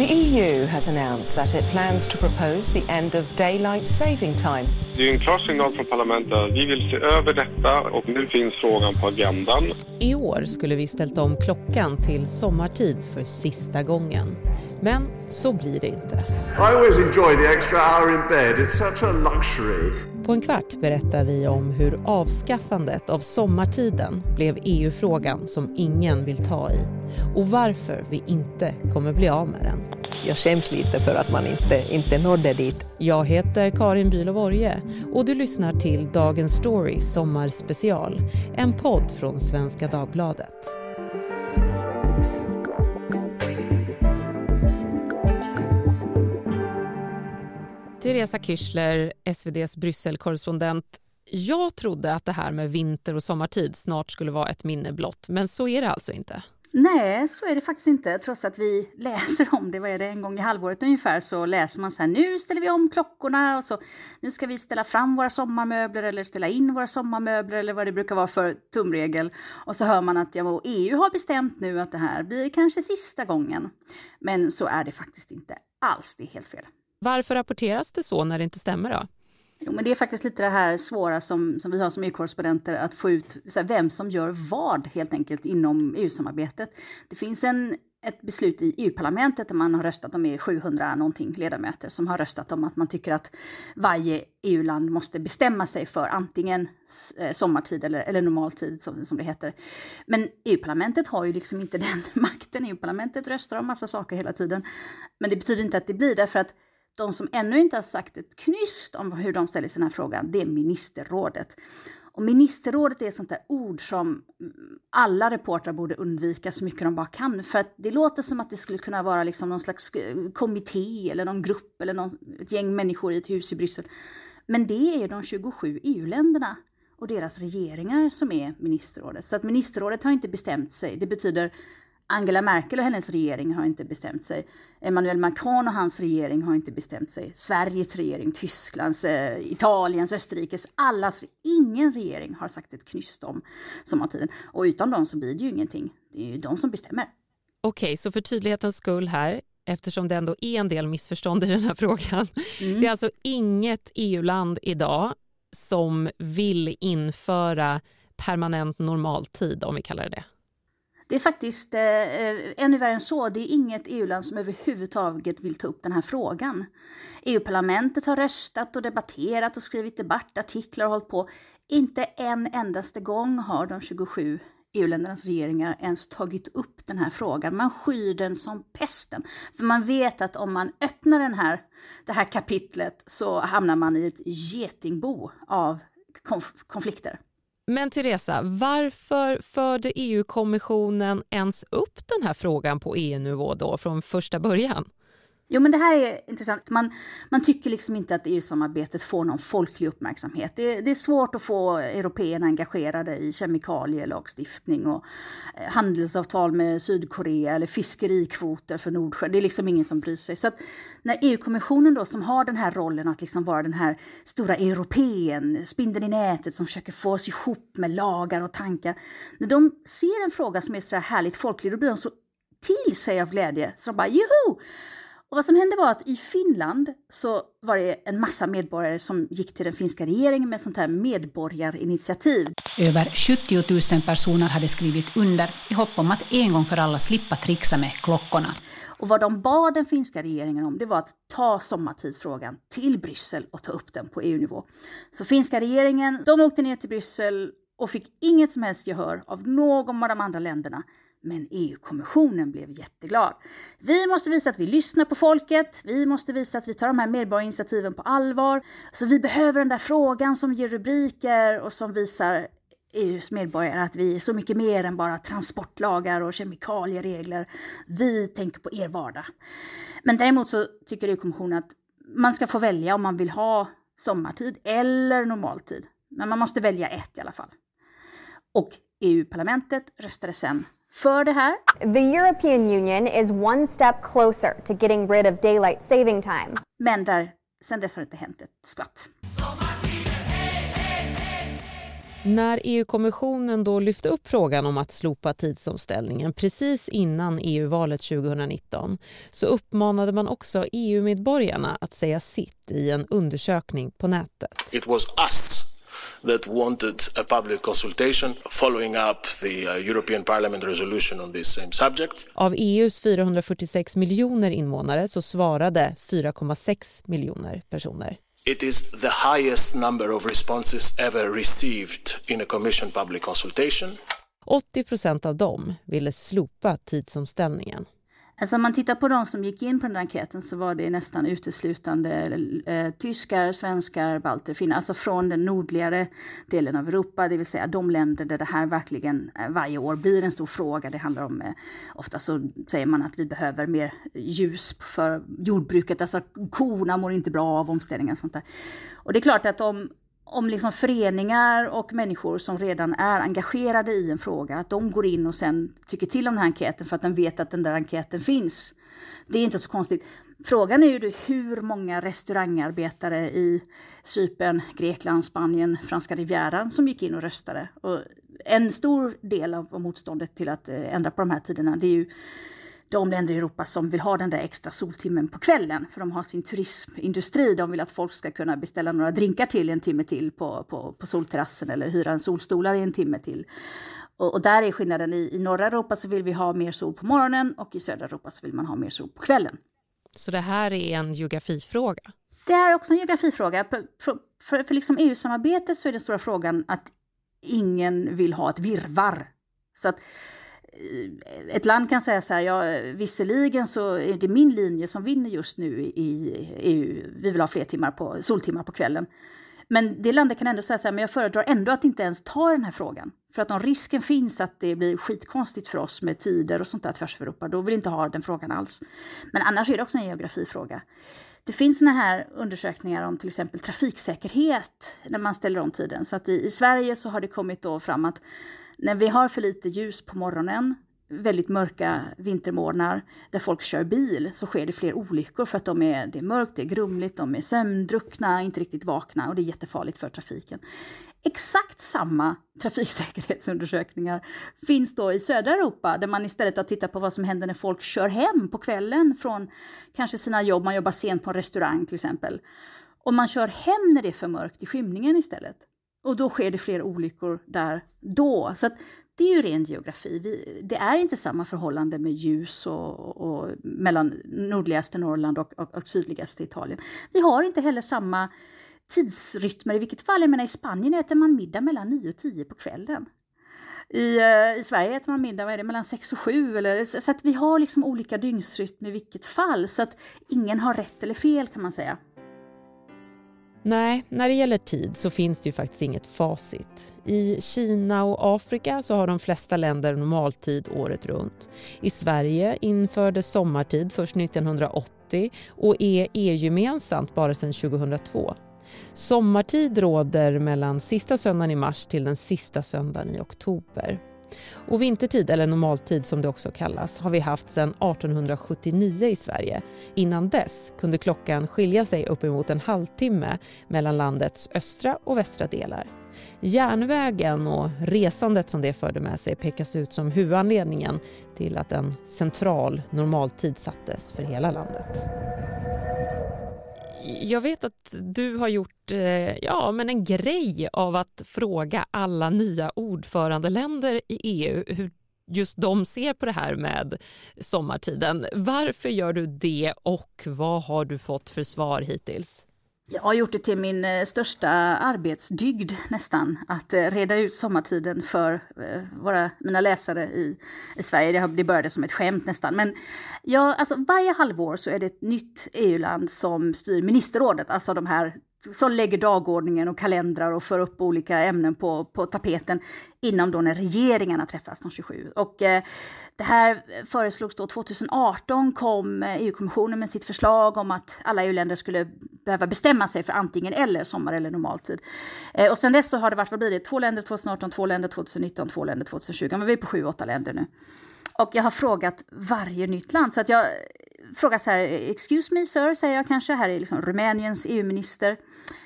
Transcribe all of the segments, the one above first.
The EU has announced that it plans to propose the end of daylight saving time. Det är en klar signal från parlamentet. Vi vill se över detta och nu finns frågan på agendan. I år skulle vi ställt om klockan till sommartid för sista gången. Men så blir det inte. I always enjoy the extra hour in bed. It's such a luxury. På en kvart berättar vi om hur avskaffandet av sommartiden blev EU-frågan som ingen vill ta i och varför vi inte kommer bli av med den. Jag skäms lite för att man inte, inte nådde dit. Jag heter Karin Bülow och du lyssnar till Dagens Story Sommarspecial, en podd från Svenska Dagbladet. Teresa Kyschler, SVDs Brysselkorrespondent. Jag trodde att det här med vinter och sommartid snart skulle vara ett minne blott, men så är det alltså inte. Nej, så är det faktiskt inte. Trots att vi läser om det, vad är det, en gång i halvåret ungefär, så läser man så här, nu ställer vi om klockorna och så nu ska vi ställa fram våra sommarmöbler eller ställa in våra sommarmöbler eller vad det brukar vara för tumregel. Och så hör man att ja, EU har bestämt nu att det här blir kanske sista gången. Men så är det faktiskt inte alls, det är helt fel. Varför rapporteras det så när det inte stämmer då? Jo, men det är faktiskt lite det här svåra som, som vi har som EU-korrespondenter, att få ut här, vem som gör vad helt enkelt inom EU-samarbetet. Det finns en, ett beslut i EU-parlamentet där man har röstat, de är 700 någonting ledamöter som har röstat om att man tycker att varje EU-land måste bestämma sig för antingen eh, sommartid eller, eller normaltid som, som det heter. Men EU-parlamentet har ju liksom inte den makten. EU-parlamentet röstar om massa saker hela tiden. Men det betyder inte att det blir därför att de som ännu inte har sagt ett knyst om hur de ställer sig i den här frågan, det är ministerrådet. Och ministerrådet är ett sånt där ord som alla reportrar borde undvika så mycket de bara kan. För att det låter som att det skulle kunna vara liksom någon slags eh, kommitté eller någon grupp eller någon, ett gäng människor i ett hus i Bryssel. Men det är ju de 27 EU-länderna och deras regeringar som är ministerrådet. Så att ministerrådet har inte bestämt sig. Det betyder Angela Merkel och hennes regering har inte bestämt sig. Emmanuel Macron och hans regering har inte bestämt sig. Sveriges regering, Tysklands, eh, Italiens, Österrikes, allas, ingen regering har sagt ett knyst om sommartiden. Och utan dem så blir det ju ingenting. Det är ju de som bestämmer. Okej, så för tydlighetens skull här, eftersom det ändå är en del missförstånd i den här frågan. Mm. Det är alltså inget EU-land idag som vill införa permanent normaltid, om vi kallar det det. Det är faktiskt eh, ännu värre än så. Det är inget EU-land som överhuvudtaget vill ta upp den här frågan. EU-parlamentet har röstat och debatterat och skrivit debattartiklar och hållit på. Inte en endaste gång har de 27 EU-ländernas regeringar ens tagit upp den här frågan. Man skyr den som pesten. För man vet att om man öppnar den här, det här kapitlet så hamnar man i ett getingbo av konf konflikter. Men Teresa, varför förde EU-kommissionen ens upp den här frågan på EU-nivå då från första början? Jo, men det här är intressant. Man, man tycker liksom inte att EU-samarbetet får någon folklig uppmärksamhet. Det, det är svårt att få européerna engagerade i kemikalielagstiftning och eh, handelsavtal med Sydkorea eller fiskerikvoter för Nordsjön. Det är liksom ingen som bryr sig. Så att när EU-kommissionen då, som har den här rollen att liksom vara den här stora europeen, spindeln i nätet som försöker få oss ihop med lagar och tankar. När de ser en fråga som är så här härligt folklig, då blir de så till sig av glädje. Så de bara, juhu! Och vad som hände var att i Finland så var det en massa medborgare som gick till den finska regeringen med sånt här medborgarinitiativ. Över 70 000 personer hade skrivit under i hopp om att en gång för alla slippa trixa med klockorna. Och vad de bad den finska regeringen om, det var att ta sommartidsfrågan till Bryssel och ta upp den på EU-nivå. Så finska regeringen, de åkte ner till Bryssel och fick inget som helst gehör av någon av de andra länderna. Men EU-kommissionen blev jätteglad. Vi måste visa att vi lyssnar på folket, vi måste visa att vi tar de här medborgarinitiativen på allvar. Så vi behöver den där frågan som ger rubriker och som visar EUs medborgare att vi är så mycket mer än bara transportlagar och kemikalieregler. Vi tänker på er vardag. Men däremot så tycker EU-kommissionen att man ska få välja om man vill ha sommartid eller normaltid. Men man måste välja ett i alla fall. Och EU-parlamentet röstade sen för det här. The European Union is one step closer to getting rid of daylight saving time. Men där, sen dess har det inte hänt ett skvatt. När EU-kommissionen då lyfte upp frågan om att slopa tidsomställningen precis innan EU-valet 2019 så uppmanade man också EU-medborgarna att säga sitt i en undersökning på nätet. It was us that wanted a public consultation following up the uh, European Parliament resolution on this same subject. Av EUs 446 miljoner invånare så svarade 4,6 miljoner personer. It is the highest number of responses ever received in a commission public consultation. 80 procent av dem ville slopa tidsomställningen. Alltså om man tittar på de som gick in på den här enkäten så var det nästan uteslutande eh, tyskar, svenskar, balter, finnar, alltså från den nordligare delen av Europa, det vill säga de länder där det här verkligen eh, varje år blir en stor fråga. Det handlar om, eh, ofta så säger man att vi behöver mer ljus för jordbruket, alltså korna mår inte bra av omställningen och sånt där. Och det är klart att om, om liksom föreningar och människor som redan är engagerade i en fråga, att de går in och sen tycker till om den här enkäten för att de vet att den där enkäten finns. Det är inte så konstigt. Frågan är ju hur många restaurangarbetare i Cypern, Grekland, Spanien, franska rivieran som gick in och röstade. Och en stor del av motståndet till att eh, ändra på de här tiderna, det är ju de länder i Europa som vill ha den där extra soltimmen på kvällen, för de har sin turismindustri. De vill att folk ska kunna beställa några drinkar till en timme till på, på, på solterrassen eller hyra en solstolar i en timme till. Och, och där är skillnaden. I, I norra Europa så vill vi ha mer sol på morgonen och i södra Europa så vill man ha mer sol på kvällen. Så det här är en geografifråga? Det är också en geografifråga. För, för, för, liksom EU-samarbetet så är den stora frågan att ingen vill ha ett virvar. Så att ett land kan säga så här, ja visserligen så är det min linje som vinner just nu i EU. Vi vill ha fler timmar på, soltimmar på kvällen. Men det landet kan ändå säga så här, men jag föredrar ändå att inte ens ta den här frågan. För att om risken finns att det blir skitkonstigt för oss med tider och sånt där tvärs över Europa, då vill jag inte ha den frågan alls. Men annars är det också en geografifråga. Det finns såna här undersökningar om till exempel trafiksäkerhet när man ställer om tiden. Så att i, i Sverige så har det kommit då fram att när vi har för lite ljus på morgonen, väldigt mörka vintermorgnar där folk kör bil så sker det fler olyckor för att de är, det är mörkt, det är grumligt, de är sömndruckna, inte riktigt vakna och det är jättefarligt för trafiken. Exakt samma trafiksäkerhetsundersökningar finns då i södra Europa där man istället har tittat på vad som händer när folk kör hem på kvällen från kanske sina jobb, man jobbar sent på en restaurang till exempel. Och man kör hem när det är för mörkt i skymningen istället. Och då sker det fler olyckor där då. Så det är ju ren geografi. Vi, det är inte samma förhållande med ljus och, och mellan nordligaste Norrland och, och, och, sydligaste Italien. Vi har inte heller samma tidsrytmer i vilket fall. Jag menar i Spanien äter man middag mellan 9 och 10 på kvällen. I, eh, I Sverige äter man middag vad är det, mellan 6 och 7. Eller, så, så att vi har liksom olika dygnsrytm i vilket fall. Så att ingen har rätt eller fel kan man säga. Nej, när det gäller tid så finns det ju faktiskt inget facit. I Kina och Afrika så har de flesta länder normaltid året runt. I Sverige infördes sommartid först 1980 och är EU-gemensamt bara sedan 2002. Sommartid råder mellan sista söndagen i mars till den sista söndagen i oktober. Och vintertid, eller normaltid som det också kallas, har vi haft sedan 1879 i Sverige. Innan dess kunde klockan skilja sig uppemot en halvtimme mellan landets östra och västra delar. Järnvägen och resandet som det förde med sig pekas ut som huvudanledningen till att en central normaltid sattes för hela landet. Jag vet att du har gjort eh, ja, men en grej av att fråga alla nya ordförandeländer i EU hur just de ser på det här med sommartiden. Varför gör du det och vad har du fått för svar hittills? Jag har gjort det till min eh, största arbetsdygd nästan, att eh, reda ut sommartiden för eh, våra, mina läsare i, i Sverige. Det, det började som ett skämt nästan. Men ja, alltså, varje halvår så är det ett nytt EU-land som styr ministerrådet, alltså de här som lägger dagordningen och kalendrar och för upp olika ämnen på, på tapeten inom då när regeringarna träffas de 27. Och eh, det här föreslogs då 2018 kom eh, EU-kommissionen med sitt förslag om att alla EU-länder skulle behöva bestämma sig för antingen eller sommar eller normaltid. Eh, och sen dess så har det varit, vad blir det, två länder 2018, två länder 2019, två länder 2020. Men vi är på sju, åtta länder nu. Och jag har frågat varje nytt land så att jag frågar så här, excuse me sir, säger jag kanske, här är liksom Rumäniens EU-minister.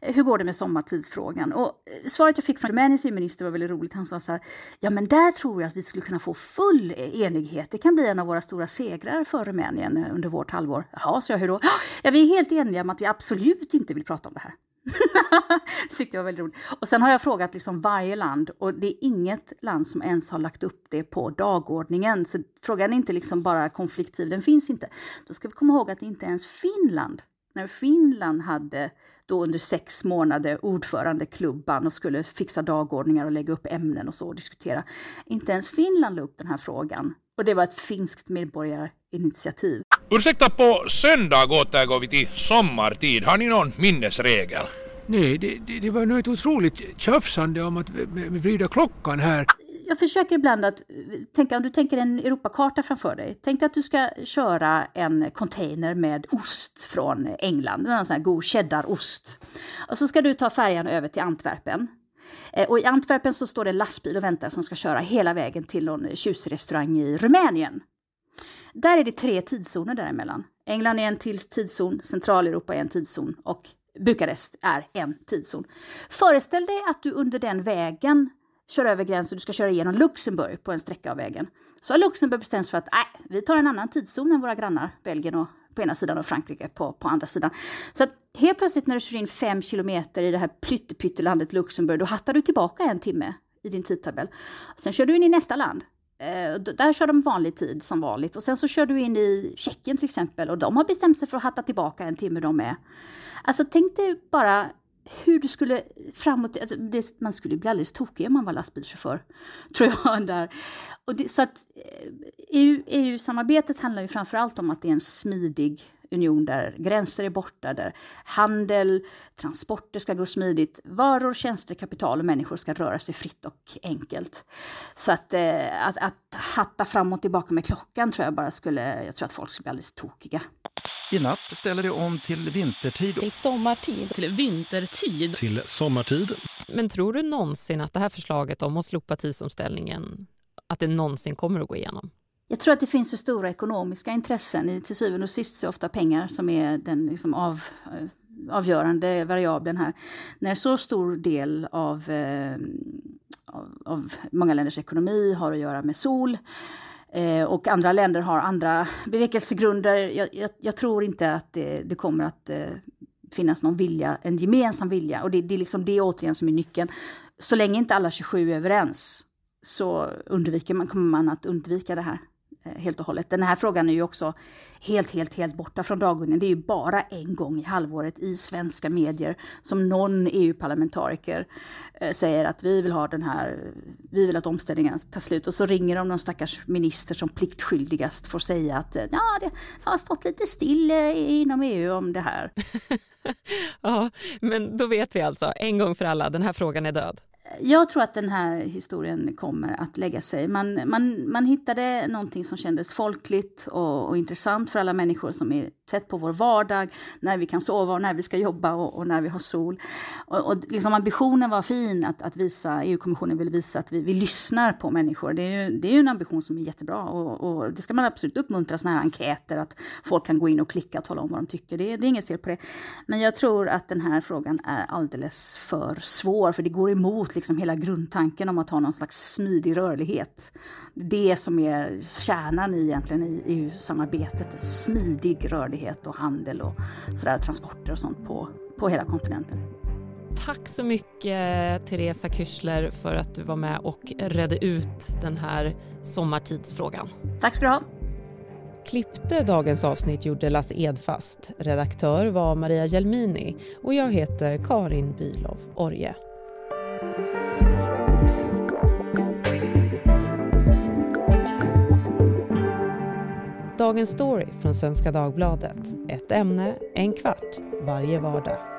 Hur går det med sommartidsfrågan? Och eh, svaret jag fick från Rumäniens EU-minister var väldigt roligt. Han sa så här, ja men där tror jag att vi skulle kunna få full e-, enighet. Det kan bli en av våra stora segrar för Rumänien eh, under vårt halvår. Jaha, så jag, hur då? Ja, vi är helt eniga om att vi absolut inte vill prata om det här. det tyckte jag var väldigt roligt. Och sen har jag frågat liksom varje land och det är inget land som ens har lagt upp det på dagordningen. Så frågan är inte liksom bara konfliktiv, den finns inte. Då ska vi komma ihåg att inte ens Finland, när Finland hade då under sex månader ordförandeklubban och skulle fixa dagordningar och lägga upp ämnen och så och diskutera. Inte ens Finland la upp den här frågan. Och det var ett finskt medborgarinitiativ. Ursäkta, på söndag återgår vi till sommartid. Har ni någon minnesregel? Nej, det, det, det var nog ett otroligt tjafsande om att vrida klockan här. Jag försöker ibland att eh, tänka, om du tänker en Europakarta framför dig. Tänk dig att du ska köra en container med ost från England, en sån här god cheddarost. Och så ska du ta färjan över till Antwerpen. Eh, och i Antwerpen så står det en lastbil och väntar som ska köra hela vägen till någon tjusig restaurang i Rumänien. Där är det tre tidszoner däremellan. England är en till tidszon, Centraleuropa är en tidszon och Bukarest är en tidszon. Föreställ dig att du under den vägen kör över gränsen, du ska köra igenom Luxemburg på en sträcka av vägen. Så har Luxemburg bestämt sig för att nej, vi tar en annan tidszon än våra grannar Belgien och på ena sidan och Frankrike på, på andra sidan. Så att helt plötsligt när du kör in fem kilometer i det här pyttepyttelandet Luxemburg, då hattar du tillbaka en timme i din tidtabell. Sen kör du in i nästa land. Eh, där kör de vanlig tid som vanligt. Och sen så kör du in i Tjeckien till exempel och de har bestämt sig för att hatta tillbaka en timme de med. Alltså tänk dig bara hur du skulle framåt, alltså det, man skulle bli alldeles tokig om man var lastbilschaufför, tror jag. Där. Och det, så att eh, EU, EU-samarbetet handlar ju framförallt om att det är en smidig union där gränser är borta, där handel, transporter ska gå smidigt, varor, tjänster, kapital och människor ska röra sig fritt och enkelt. Så att, eh, att, att hatta fram och tillbaka med klockan tror jag bara skulle, jag tror att folk skulle bli alldeles tokiga. I natt ställer det om till vintertid. Till sommartid. Till vintertid. Till sommartid. Men tror du någonsin att det här förslaget om att slopa tidsomställningen, att det någonsin kommer att gå igenom? Jag tror att det finns så stora ekonomiska intressen. till syvende och sist så ofta pengar som är den liksom av, eh, avgörande variabeln här. När så stor del av, eh, av, av många länders ekonomi har att göra med sol eh, och andra länder har andra bevekelsegrunder. Jag, jag, jag tror inte att det, det kommer att eh, finnas någon vilja, en gemensam vilja. Och det, det är liksom det återigen som är nyckeln. Så länge inte alla 27 är överens så undviker man, kommer man att undvika det här. Eh, helt och hållet. Den här frågan är ju också helt, helt, helt borta från dagordningen. Det är ju bara en gång i halvåret i svenska medier som någon EU-parlamentariker eh, säger att vi vill ha den här, vi vill att omställningen tar slut. Och så ringer de någon stackars minister som pliktskyldigast får säga att eh, ja, det har stått lite still inom EU om det här. ja, men då vet vi alltså en gång för alla, den här frågan är död jag tror att den här historien kommer att lägga sig. Man, man, man hittade någonting som kändes folkligt och, och intressant för alla människor som är tätt på vår vardag, när vi kan sova och när vi ska jobba och, och när vi har sol. Och, och liksom ambitionen var fin, att, att visa, EU-kommissionen vill visa att vi, vi lyssnar på människor. Det är ju, det är ju en ambition som är jättebra och, och det ska man absolut uppmuntra, sådana här enkäter, att folk kan gå in och klicka och tala om vad de tycker. Det, det är inget fel på det. Men jag tror att den här frågan är alldeles för svår, för det går emot liksom hela grundtanken om att ha någon slags smidig rörlighet. Det som är kärnan i, egentligen i EU-samarbetet, smidig rörlighet och handel och sådär, transporter och sånt på, på hela kontinenten. Tack så mycket Teresa Kyschler för att du var med och redde ut den här sommartidsfrågan. Tack ska du ha. Klippte dagens avsnitt gjorde Lasse Edfast. Redaktör var Maria Gelmini och jag heter Karin Bylov Orje. Dagens story från Svenska Dagbladet. Ett ämne, en kvart, varje vardag.